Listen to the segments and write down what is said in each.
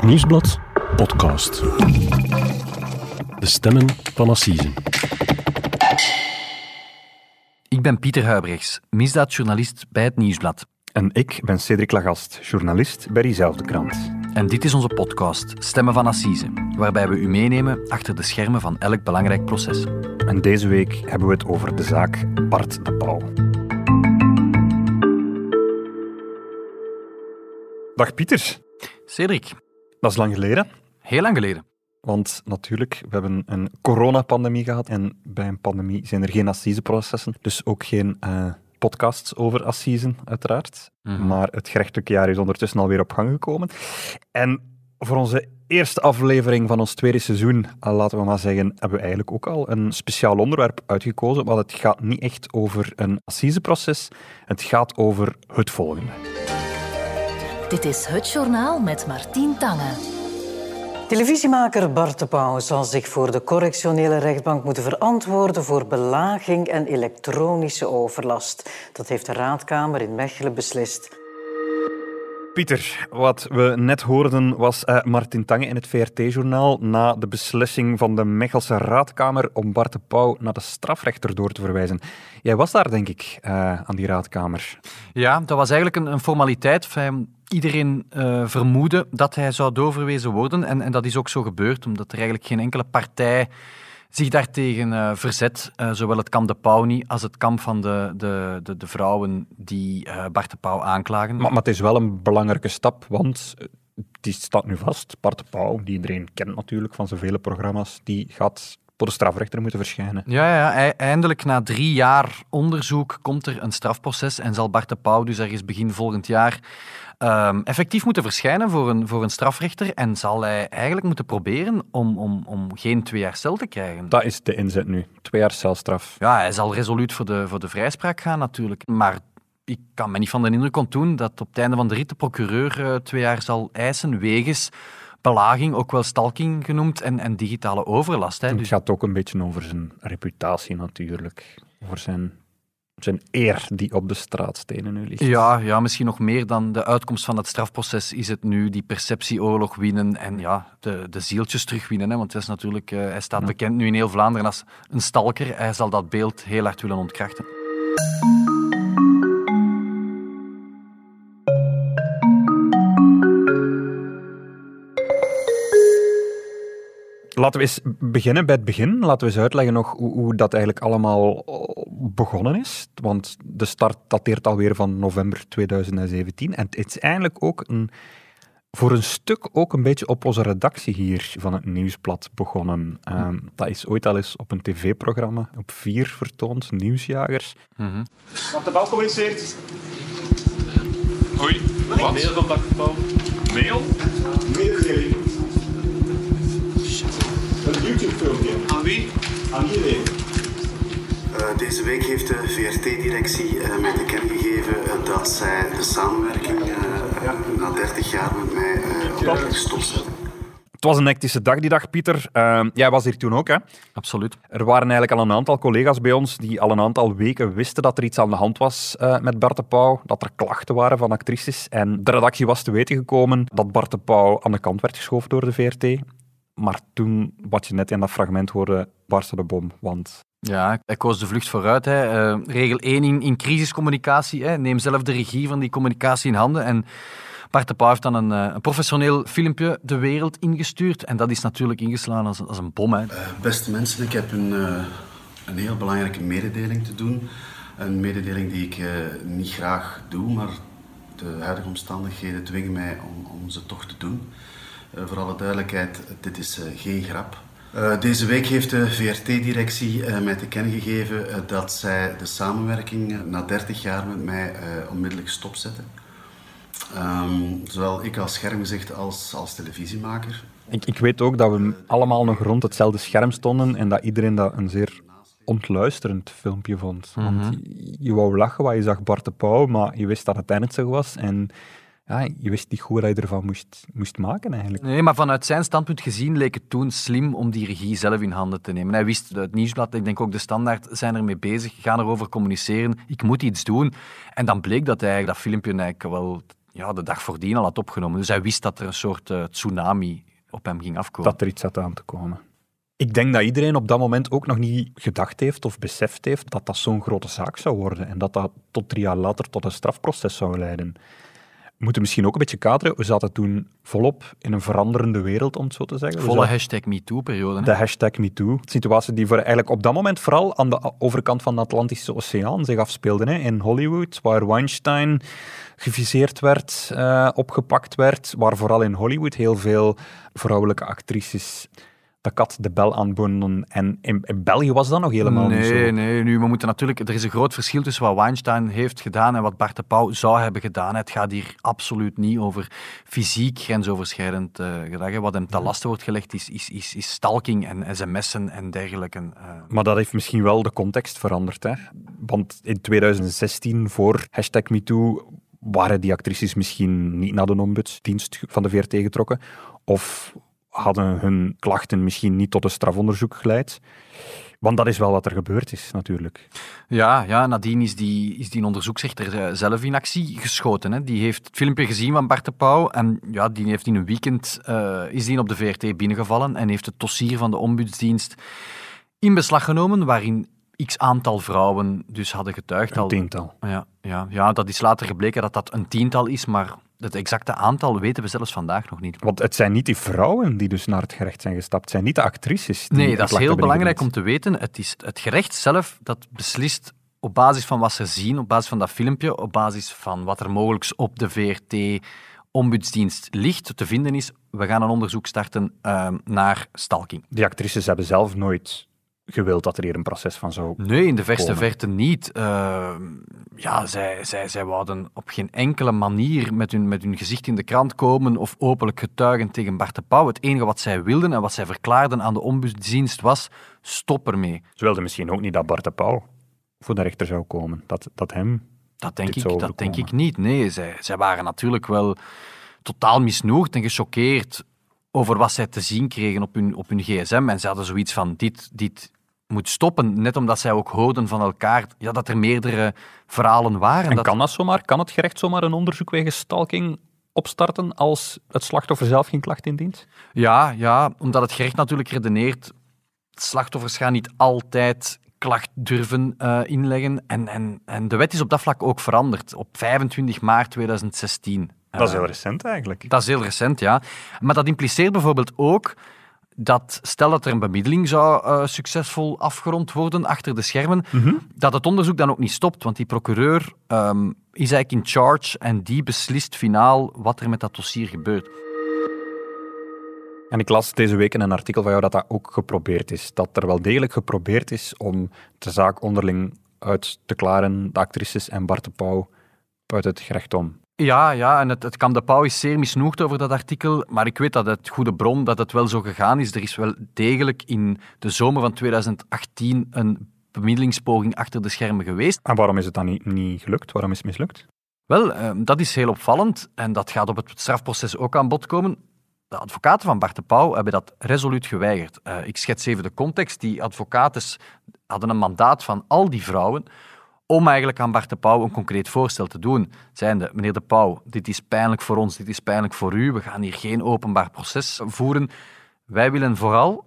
Het Nieuwsblad podcast. De stemmen van Assise. Ik ben Pieter Huibrechts, misdaadjournalist bij Het Nieuwsblad. En ik ben Cedric Lagast, journalist bij diezelfde krant. En dit is onze podcast Stemmen van Assise, waarbij we u meenemen achter de schermen van elk belangrijk proces. En deze week hebben we het over de zaak Bart de Pauw. Dag Pieter. Cedric, Dat is lang geleden. heel lang geleden. Want natuurlijk, we hebben een coronapandemie gehad. En bij een pandemie zijn er geen assiseprocessen. Dus ook geen eh, podcasts over assisen, uiteraard. Mhm. Maar het gerechtelijke jaar is ondertussen alweer op gang gekomen. En voor onze eerste aflevering van ons tweede seizoen, eh, laten we maar zeggen, hebben we eigenlijk ook al een speciaal onderwerp uitgekozen. Want het gaat niet echt over een assiseproces. Het gaat over het volgende. Dit is het journaal met Martien Tange. Televisiemaker Bart de Pauw zal zich voor de correctionele rechtbank moeten verantwoorden voor belaging en elektronische overlast. Dat heeft de raadkamer in Mechelen beslist. Pieter, wat we net hoorden was eh, Martin Tange in het VRT-journaal na de beslissing van de Mechelse raadkamer om Bart de Pauw naar de strafrechter door te verwijzen. Jij was daar, denk ik, eh, aan die raadkamer. Ja, dat was eigenlijk een, een formaliteit. Iedereen eh, vermoedde dat hij zou doorverwezen worden. En, en dat is ook zo gebeurd, omdat er eigenlijk geen enkele partij zich daartegen eh, verzet. Eh, zowel het kamp de Pauw niet als het kamp van de, de, de, de vrouwen die eh, Bart de Pauw aanklagen. Maar, het is wel een belangrijke stap, want die staat nu vast. Bart de Pauw, die iedereen kent natuurlijk van zijn vele programma's, die gaat voor de strafrechter moeten verschijnen. Ja, ja, ei- eindelijk na drie jaar onderzoek komt er een strafproces en zal Bart de Pauw dus ergens begin volgend jaar ehm, effectief moeten verschijnen voor een, voor een strafrechter en zal hij eigenlijk moeten proberen om, om, om geen twee jaar cel te krijgen. Dat is de inzet nu. Twee jaar celstraf. Ja, hij zal resoluut voor de, voor de vrijspraak gaan natuurlijk, maar ik kan me niet van de indruk ontdoen dat op het einde van de rit de procureur eh, twee jaar zal eisen wegens belaging, ook wel stalking genoemd, en, en digitale overlast. Hè. Het Dus gaat ook een beetje over zijn reputatie natuurlijk. Over zijn, zijn eer die op de straatstenen nu ligt. Ja, ja, misschien nog meer dan de uitkomst van het strafproces is het nu die perceptieoorlog winnen en ja, de, de zieltjes terugwinnen. Hè? Want hij, is natuurlijk, eh, hij staat bekend nu in heel Vlaanderen als een stalker. Hij zal dat beeld heel hard willen ontkrachten. Laten we eens beginnen bij het begin. Laten we eens uitleggen nog hoe, hoe dat eigenlijk allemaal eh, begonnen is. Want de start dateert alweer van november 2017. En het is eigenlijk ook een, voor een stuk ook een beetje op onze redactie hier van het Nieuwsblad begonnen. Ehm, dat is ooit al eens op een tv-programma op vier vertoond, Nieuwsjagers. Wat de bal communiceert. Oei, wat? Mail van Bakkenbouw. Mail? Mededeling. Een YouTube-filmpje. Aan wie? Aan iedereen. Eh, deze week heeft de VRT-directie eh, mij te kennen gegeven eh, dat zij de samenwerking eh, na 30 jaar met mij uh, onmiddellijk stopzetten. Het was een hectische dag die dag, Pieter. Ehm, jij was hier toen ook, hè? Absoluut. Er waren eigenlijk al een aantal collega's bij ons die al een aantal weken wisten dat er iets aan de hand was eh, met Bart de Pauw, dat er klachten waren van actrices. En de redactie was te weten gekomen dat Bart de Pauw aan de kant werd geschoven door de VRT. Maar toen, wat je net in dat fragment hoorde, barstte de bom. Want Ja, hij koos de vlucht vooruit. Hè. Eh, regel 1 in, in crisiscommunicatie. Hè. Neem zelf de regie van die communicatie in handen. En Bart de Pauw heeft dan een, eh, een professioneel filmpje de wereld ingestuurd. En dat is natuurlijk ingeslagen als, als een bom. Hè. Eh, beste mensen, ik heb een, een heel belangrijke mededeling te doen. Een mededeling die ik eh, niet graag doe, maar de huidige omstandigheden dwingen mij om, om ze toch te doen. Eh, voor alle duidelijkheid, dit is eh, geen grap. Eh, deze week heeft de VRT-directie eh, mij te kennen gegeven dat zij de samenwerking na 30 jaar met mij eh, onmiddellijk stopzetten. Ehm, zowel ik als schermgezicht als, als televisiemaker. ik, ik weet ook dat we allemaal nog rond hetzelfde scherm stonden en dat iedereen dat een zeer ontluisterend filmpje vond. Want je, je wou lachen, wat je zag Bart de Pauw, maar je wist dat het ernstig was en ja, je wist niet goed wat je ervan moest, moest maken eigenlijk. Nee, maar vanuit zijn standpunt gezien leek het toen slim om die regie zelf in handen te nemen. Hij wist, het Nieuwsblad, ik denk ook de Standaard, zijn ermee bezig, gaan erover communiceren, ik moet iets doen. En dan bleek dat hij dat filmpje eigenlijk wel ja, de dag voordien al had opgenomen. Dus hij wist dat er een soort eh, tsunami op hem ging afkomen. dat er iets zat aan te komen. Ik denk dat iedereen op dat moment ook nog niet gedacht heeft of beseft heeft dat dat zo'n grote zaak zou worden en dat dat tot drie jaar later tot een strafproces zou leiden. We moeten misschien ook een beetje kaderen. We zaten toen volop in een veranderende wereld, om het zo te zeggen. Volle hashtag MeToo-periode. de hashtag MeToo. Situatie die voor eigenlijk op dat moment vooral aan de overkant van de Atlantische Oceaan zich afspeelde. Hè, in Hollywood, waar Weinstein geviseerd werd, eh, opgepakt werd. Waar vooral in Hollywood heel veel vrouwelijke actrices de kat de bel aanbonden. En in, in België was dat nog helemaal niet zo. Nee, nee, nu, we moeten natuurlijk... Er is een groot verschil tussen wat Weinstein heeft gedaan en wat Bart de Pauw zou hebben gedaan. Het gaat hier absoluut niet over fysiek grensoverschrijdend eh, gedrag. Wat hem ten laste wordt gelegd is, is, is, is stalking en sms'en en dergelijke. eh. Maar dat heeft misschien wel de context veranderd. Hè? Want in 2016, voor hashtag MeToo, waren die actrices misschien niet naar de ombudsdienst van de VRT getrokken. Of hadden hun klachten misschien niet tot een strafonderzoek geleid. Want dat is wel wat er gebeurd is, natuurlijk. Ja, ja, nadien is die, is die onderzoeksrechter eh, zelf in actie geschoten. Hè. Die heeft het filmpje gezien van Bart de Pauw en ja, die heeft in een weekend eh, is die op de VRT binnengevallen en heeft het dossier van de ombudsdienst in beslag genomen, waarin x aantal vrouwen dus hadden getuigd. Een al. tiental. Ja, ja, ja, dat is later gebleken dat dat een tiental is, maar het exacte aantal weten we zelfs vandaag nog niet. Want het zijn niet die vrouwen die dus naar het gerecht zijn gestapt. Het zijn niet de actrices. Die Nee, dat is heel belangrijk om te weten. Het is het gerecht zelf dat beslist op basis van wat ze zien, op basis van dat filmpje, op basis van wat er mogelijk op de VRT-ombudsdienst ligt, te vinden is. We gaan een onderzoek starten ehm, naar stalking. Die actrices hebben zelf nooit gewild dat er hier een proces van zou Nee, in de verste Komen. verte niet. Ehm, ja, zij, zij, zij wouden op geen enkele manier met hun, met hun gezicht in de krant komen of openlijk getuigen tegen Bart de Pauw. Het enige wat zij wilden en wat zij verklaarden aan de ombudsdienst was, stop ermee. Ze wilden misschien ook niet dat Bart de Pauw voor de rechter zou komen. Dat, dat hem... Dat denk, ik, dat denk ik niet. Nee, zij, zij waren natuurlijk wel totaal misnoegd en gechoqueerd over wat zij te zien kregen op hun, op hun gsm. En ze hadden zoiets van, dit, dit moet stoppen. Net omdat zij ook hoorden van elkaar ja, dat er meerdere verhalen waren. En dat, kan dat zomaar? Kan het gerecht zomaar een onderzoek wegens stalking opstarten als het slachtoffer zelf geen klacht indient? Ja, ja, omdat het gerecht natuurlijk redeneert, slachtoffers gaan niet altijd klacht durven eh, inleggen. En, en, en de wet is op dat vlak ook veranderd op 25 maart 2016. Dat is Eh, heel recent eigenlijk. Dat is heel recent, ja. Maar dat impliceert bijvoorbeeld ook dat, stel dat er een bemiddeling zou eh, succesvol afgerond worden achter de schermen, dat het onderzoek dan ook niet stopt. Want die procureur ehm, is eigenlijk in charge en die beslist finaal wat er met dat dossier gebeurt. En ik las deze week in een artikel van jou dat dat ook geprobeerd is. Dat er wel degelijk geprobeerd is om de zaak onderling uit te klaren, de actrices en Bart de Pauw, buiten het gerecht om. Ja, ja, en het, het Kamp de Pauw is zeer misnoegd over dat artikel, maar ik weet dat het goede bron dat het wel zo gegaan is. Er is wel degelijk in de zomer van 2018 een bemiddelingspoging achter de schermen geweest. En waarom is het dan niet, niet gelukt? Waarom is het mislukt? Wel, eh, dat is heel opvallend en dat gaat op het strafproces ook aan bod komen. De advocaten van Bart de Pauw hebben dat resoluut geweigerd. Eh, ik schets even de context. Die advocaten hadden een mandaat van al die vrouwen om eigenlijk aan Bart de Pauw een concreet voorstel te doen. Zijnde, meneer de Pauw, dit is pijnlijk voor ons, dit is pijnlijk voor u, we gaan hier geen openbaar proces voeren. Wij willen vooral,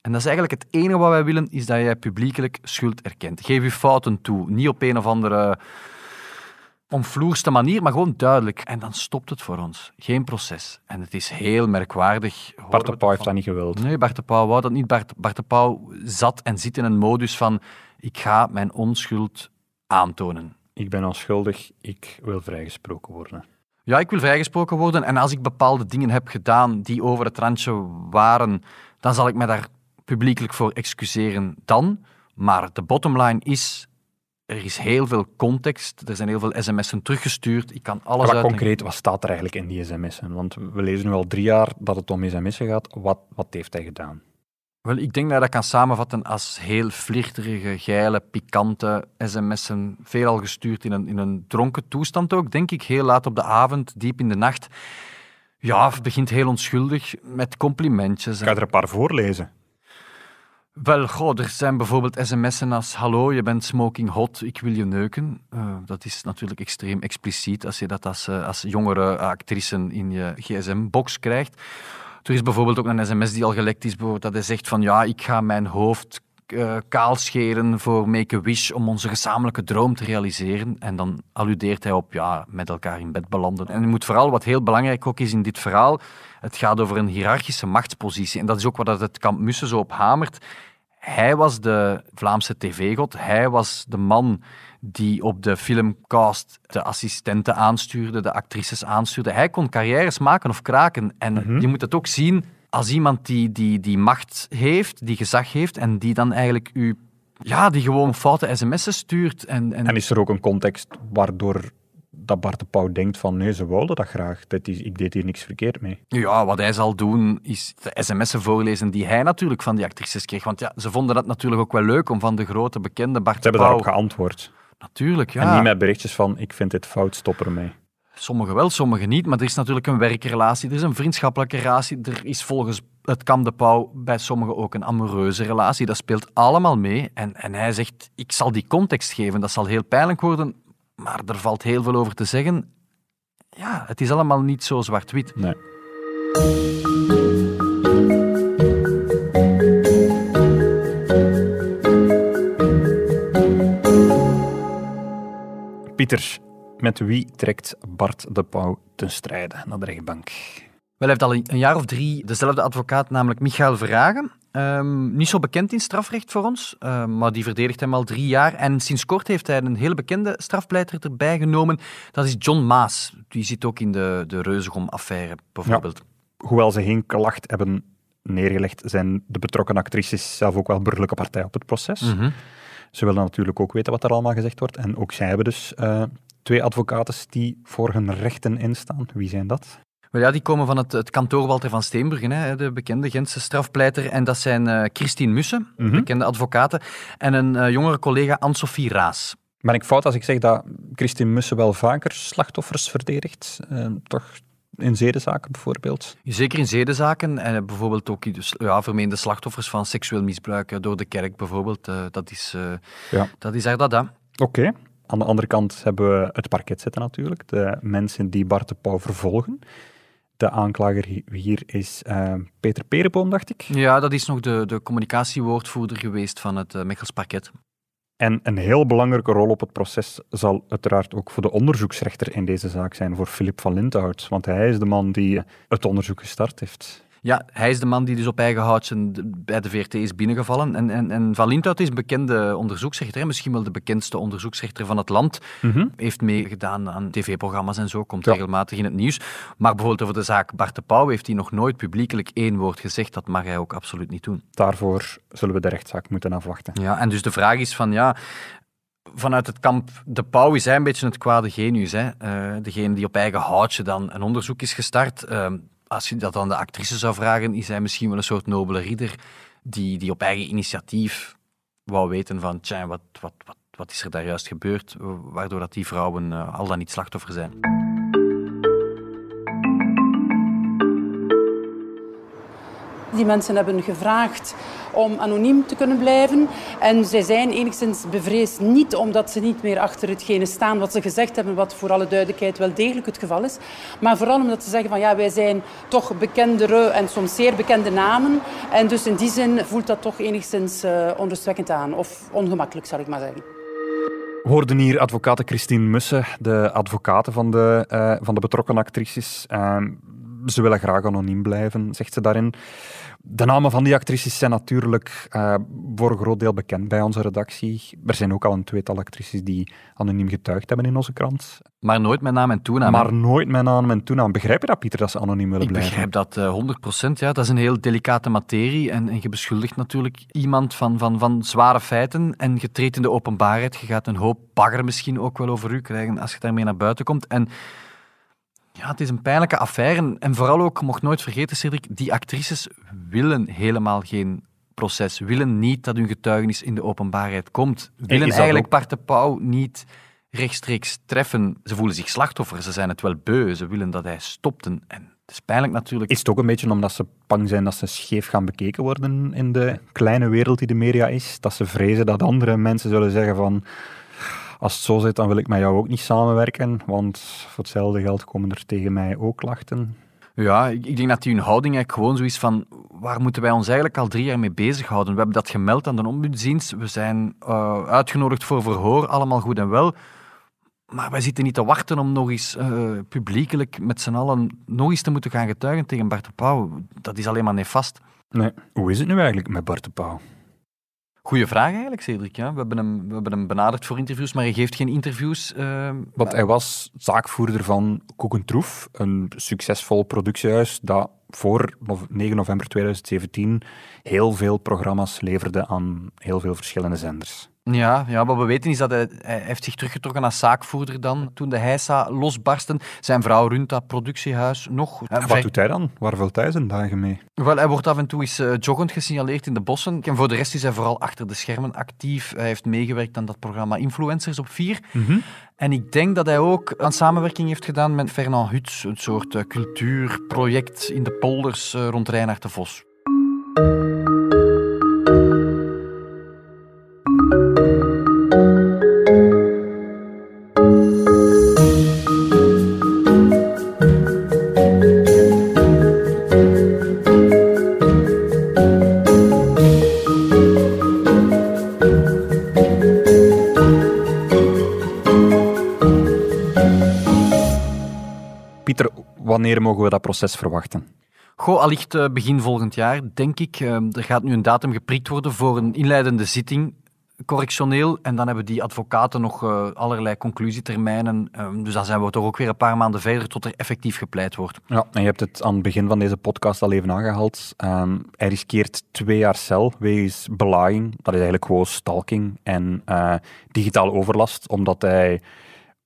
en dat is eigenlijk het enige wat wij willen, is dat jij publiekelijk schuld erkent. Geef uw fouten toe, niet op een of andere omvloerste manier, maar gewoon duidelijk. En dan stopt het voor ons. Geen proces. En het is heel merkwaardig. Horen Bart de Pauw heeft dat niet gewild. Nee, Bart de Pauw wou dat niet. Bart, Bart de Pauw zat en zit in een modus van ik ga mijn onschuld aantonen. Ik ben onschuldig, ik wil vrijgesproken worden. Ja, ik wil vrijgesproken worden en als ik bepaalde dingen heb gedaan die over het randje waren, dan zal ik me daar publiekelijk voor excuseren dan. Maar de bottomline is, er is heel veel context, er zijn heel veel sms'en teruggestuurd, ik kan alles Maar uitleggen. concreet, wat staat er eigenlijk in die sms'en? Want we lezen nu al drie jaar dat het om sms'en gaat. Wat, wat heeft hij gedaan? Wel, ik denk dat je dat kan samenvatten als heel flirterige, geile, pikante sms'en. Veelal gestuurd in een, in een dronken toestand ook, denk ik. Heel laat op de avond, diep in de nacht. Ja, het begint heel onschuldig met complimentjes. Ik ga er een paar voorlezen. Wel, goh, er zijn bijvoorbeeld sms'en als hallo, je bent smoking hot, ik wil je neuken. Uh, dat is natuurlijk extreem expliciet als je dat als, uh, als jongere actrice in je gsm-box krijgt. Er is bijvoorbeeld ook een sms die al gelekt is, dat hij zegt van ja, ik ga mijn hoofd uh, kaalscheren voor Make-A-Wish om onze gezamenlijke droom te realiseren. En dan alludeert hij op ja, met elkaar in bed belanden. En je moet vooral, wat heel belangrijk ook is in dit verhaal, het gaat over een hiërarchische machtspositie. En dat is ook wat het kamp Mussen zo op hamert. Hij was de Vlaamse tv-god. Hij was de man die op de filmcast de assistenten aanstuurde, de actrices aanstuurde. Hij kon carrières maken of kraken. En Mhm. je moet het ook zien als iemand die, die, die macht heeft, die gezag heeft en die dan eigenlijk u, ja, die gewoon foute sms'en stuurt. En, en, En is er ook een context waardoor dat Bart de Pauw denkt van nee, ze wilden dat graag. Dat is, ik deed hier niks verkeerd mee. Ja, wat hij zal doen is de sms'en voorlezen die hij natuurlijk van die actrices kreeg. Want ja, ze vonden dat natuurlijk ook wel leuk om van de grote bekende Bart Ze de hebben Pauw... daarop geantwoord. Natuurlijk, ja. En niet met berichtjes van ik vind dit fout, stop ermee. Sommigen wel, sommigen niet. Maar er is natuurlijk een werkrelatie, er is een vriendschappelijke relatie. Er is volgens het Kam de Pauw bij sommigen ook een amoureuze relatie. Dat speelt allemaal mee. En, en hij zegt, ik zal die context geven. Dat zal heel pijnlijk worden, maar er valt heel veel over te zeggen. Ja, het is allemaal niet zo zwart-wit. Nee. Pieter, met wie trekt Bart de Pauw ten strijde naar de rechtbank? Wel, hij heeft al een jaar of drie dezelfde advocaat, namelijk Michael Verhagen. Ehm, niet zo bekend in strafrecht voor ons, ehm, maar die verdedigt hem al drie jaar. En sinds kort heeft hij een hele bekende strafpleiter erbij genomen. Dat is John Maas. Die zit ook in de, de Reuzegom-affaire, bijvoorbeeld. Hoewel ze geen klacht hebben neergelegd, zijn de betrokken actrices zelf ook wel burgerlijke partij op het proces. Mhm. Ze willen natuurlijk ook weten wat er allemaal gezegd wordt. En ook zij hebben dus eh, twee advocaten die voor hun rechten instaan. Wie zijn dat? Wel ja, die komen van het, het kantoor Walter van Steenburgen, hè, de bekende Gentse strafpleiter. En dat zijn eh, Christine Mussen, Mhm. bekende advocaten, en een eh, jongere collega Anne-Sophie Raas. Ben ik fout als ik zeg dat Christine Mussen wel vaker slachtoffers verdedigt? Toch in zedenzaken bijvoorbeeld? Zeker in zedenzaken en eh, bijvoorbeeld ook dus, ja, vermeende slachtoffers van seksueel misbruik eh, door de kerk bijvoorbeeld. eh, dat, is, Ja. dat is haar dat, hè. Oké. Aan de andere kant hebben we het parket zitten natuurlijk. De mensen die Bart de Pauw vervolgen. De aanklager hi- hier is Peter Perenboom, dacht ik. Ja, dat is nog de, de communicatiewoordvoerder geweest van het uh, Mechels parket. En een heel belangrijke rol op het proces zal uiteraard ook voor de onderzoeksrechter in deze zaak zijn, voor Filip van Linthout. Want hij is de man die het onderzoek gestart heeft. Ja, hij is de man die dus op eigen houtje bij de VRT is binnengevallen. En, en, en Van Linthout is een bekende onderzoeksrechter, hè? misschien wel de bekendste onderzoeksrechter van het land. Mhm. Heeft meegedaan aan tv-programma's en zo, komt Ja. regelmatig in het nieuws. Maar bijvoorbeeld over de zaak Bart de Pauw heeft hij nog nooit publiekelijk één woord gezegd. Dat mag hij ook absoluut niet doen. Daarvoor zullen we de rechtszaak moeten afwachten. Ja, en dus de vraag is van, ja, vanuit het kamp De Pauw is hij een beetje het kwade genius. Hè? Eh, degene die op eigen houtje dan een onderzoek is gestart. Eh, als je dat aan de actrice zou vragen, is hij misschien wel een soort nobele ridder die, die op eigen initiatief wou weten van, tja, wat, wat, wat, wat is er daar juist gebeurd, waardoor dat die vrouwen eh, al dan niet slachtoffer zijn. Die mensen hebben gevraagd om anoniem te kunnen blijven. En zij zijn enigszins bevreesd, niet omdat ze niet meer achter hetgene staan wat ze gezegd hebben, wat voor alle duidelijkheid wel degelijk het geval is. Maar vooral omdat ze zeggen van ja, wij zijn toch bekendere en soms zeer bekende namen. En dus in die zin voelt dat toch enigszins uh, onrustwekkend aan. Of ongemakkelijk, zal ik maar zeggen. We hoorden hier advocate Christine Mussen, de advocate van de, uh, van de betrokken actrices. Uh, ze willen graag anoniem blijven, zegt ze daarin. De namen van die actrices zijn natuurlijk uh, voor een groot deel bekend bij onze redactie. Er zijn ook al een tweetal actrices die anoniem getuigd hebben in onze krant. Maar nooit met naam en toenaam. Maar nooit met naam en toenaam. Begrijp je dat, Pieter, dat ze anoniem willen ik blijven? Ik begrijp dat uh, 100%. Ja. Dat is een heel delicate materie. En, en je beschuldigt natuurlijk iemand van, van, van zware feiten. En je treedt in de openbaarheid. Je gaat een hoop bagger misschien ook wel over u krijgen als je daarmee naar buiten komt. En ja, het is een pijnlijke affaire. En vooral ook, mocht nooit vergeten, Cedric, die actrices willen helemaal geen proces. Willen niet dat hun getuigenis in de openbaarheid komt. Willen eigenlijk ook... Bart de Pauw niet rechtstreeks treffen. Ze voelen zich slachtoffer, ze zijn het wel beu. Ze willen dat hij stopt. En Het is pijnlijk natuurlijk. Is het ook een beetje omdat ze bang zijn dat ze scheef gaan bekeken worden in de kleine wereld die de media is? Dat ze vrezen dat andere mensen zullen zeggen van als het zo zit, dan wil ik met jou ook niet samenwerken, want voor hetzelfde geld komen er tegen mij ook klachten. Ja, ik, denk dat die hun houding eigenlijk gewoon zo is van waar moeten wij ons eigenlijk al drie jaar mee bezighouden? We hebben dat gemeld aan de ombudsdienst, we zijn uh, uitgenodigd voor verhoor, allemaal goed en wel. Maar wij zitten niet te wachten om nog eens uh, publiekelijk met z'n allen nog eens te moeten gaan getuigen tegen Bart de Pauw. Dat is alleen maar nefast. Nee. Hoe is het nu eigenlijk met Bart de Pauw? Goeie vraag eigenlijk, Cedric. Ja. We, hebben hem, we hebben hem benaderd voor interviews, maar hij geeft geen interviews. Uh, Want hij was zaakvoerder van Koekentroef, een succesvol productiehuis dat voor 9 november 2017 heel veel programma's leverde aan heel veel verschillende zenders. Ja, ja, wat we weten is dat hij, hij heeft zich teruggetrokken als zaakvoerder dan, toen de heisa losbarsten. Zijn vrouw runt dat productiehuis nog. En wat doet hij dan? Waar vult hij zijn dagen mee? Wel, hij wordt af en toe eens uh, joggend gesignaleerd in de bossen. En voor de rest is hij vooral achter de schermen actief. Hij heeft meegewerkt aan dat programma Influencers op 4. Mm -hmm. En ik denk dat hij ook aan samenwerking heeft gedaan met Fernand Huts, een soort uh, cultuurproject in de polders uh, rond Reinhard de Vos. Wanneer mogen we dat proces verwachten? Goh, allicht uh, begin volgend jaar, denk ik. Uh, er gaat nu een datum geprikt worden voor een inleidende zitting, correctioneel. En dan hebben die advocaten nog uh, allerlei conclusietermijnen. dus dan zijn we toch ook weer een paar maanden verder tot er effectief gepleit wordt. Ja, en je hebt het aan het begin van deze podcast al even aangehaald. Um, hij riskeert twee jaar cel wegens belaaiing. Dat is eigenlijk gewoon stalking en digitale overlast, omdat hij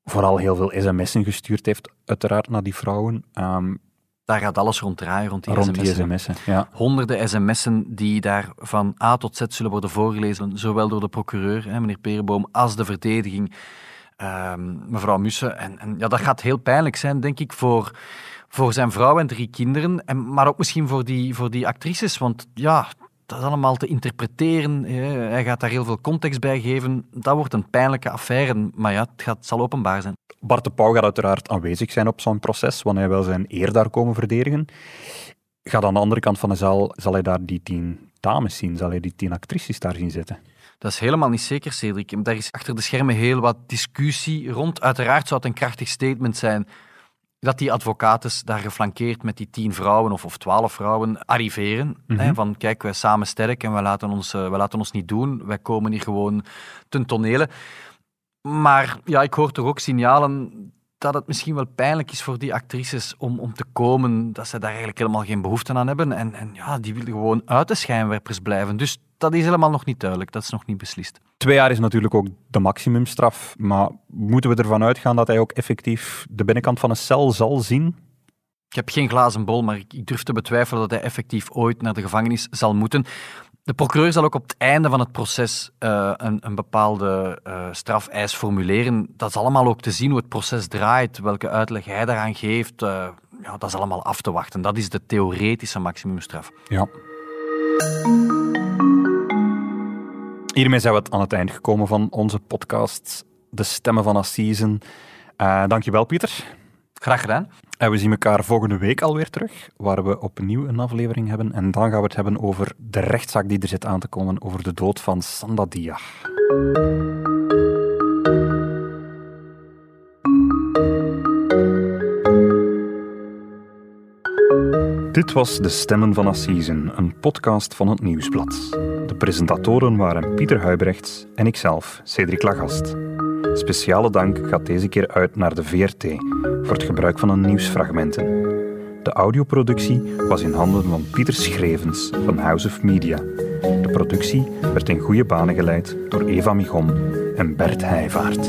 vooral heel veel sms'en gestuurd heeft, uiteraard, naar die vrouwen. Um, daar gaat alles rond draaien, rond die rond sms'en. Die sms'en ja. Honderden sms'en die daar van A tot Z zullen worden voorgelezen, zowel door de procureur, hè, meneer Perenboom, als de verdediging, um, mevrouw Mussen. En, en ja, dat gaat heel pijnlijk zijn, denk ik, voor, voor zijn vrouw en drie kinderen, en, maar ook misschien voor die, voor die actrices, want ja, dat is allemaal te interpreteren. Hij gaat daar heel veel context bij geven. Dat wordt een pijnlijke affaire, maar ja, het, gaat, het zal openbaar zijn. Bart de Pauw gaat uiteraard aanwezig zijn op zo'n proces, wanneer hij wil zijn eer daar komen verdedigen. Gaat aan de andere kant van de zaal, zal hij daar die tien dames zien? Zal hij die tien actrices daar zien zitten? Dat is helemaal niet zeker, Cedric. Daar is achter de schermen heel wat discussie rond. Uiteraard zou het een krachtig statement zijn dat die advocaten daar geflankeerd met die tien vrouwen of, of twaalf vrouwen arriveren. Mm -hmm. hè, van kijk, wij samen sterk en wij laten, ons, uh, wij laten ons niet doen. Wij komen hier gewoon ten tonele. Maar ja, ik hoor toch ook signalen dat het misschien wel pijnlijk is voor die actrices om, om te komen, dat ze daar eigenlijk helemaal geen behoefte aan hebben. En, en ja, die willen gewoon uit de schijnwerpers blijven. Dus dat is helemaal nog niet duidelijk, dat is nog niet beslist. Twee jaar is natuurlijk ook de maximumstraf, maar moeten we ervan uitgaan dat hij ook effectief de binnenkant van een cel zal zien? Ik heb geen glazen bol, maar ik durf te betwijfelen dat hij effectief ooit naar de gevangenis zal moeten. De procureur zal ook op het einde van het proces uh, een, een, bepaalde uh, strafeis formuleren. Dat is allemaal ook te zien hoe het proces draait, welke uitleg hij daaraan geeft. Uh, ja, dat is allemaal af te wachten. Dat is de theoretische maximumstraf. Ja. Hiermee zijn we aan het eind gekomen van onze podcast De Stemmen van Assisen. Uh, dankjewel, Pieter. Graag gedaan. En we zien elkaar volgende week alweer terug, waar we opnieuw een aflevering hebben. En dan gaan we het hebben over de rechtszaak die er zit aan te komen, over de dood van Sandadia. Dit was De Stemmen van Assisen, een podcast van het Nieuwsblad. De presentatoren waren Pieter Huibrechts en ikzelf, Cedric Lagast. Speciale dank gaat deze keer uit naar de VRT voor het gebruik van hun nieuwsfragmenten. De audioproductie was in handen van Pieter Schrevens van House of Media. De productie werd in goede banen geleid door Eva Migon en Bert Heijvaart.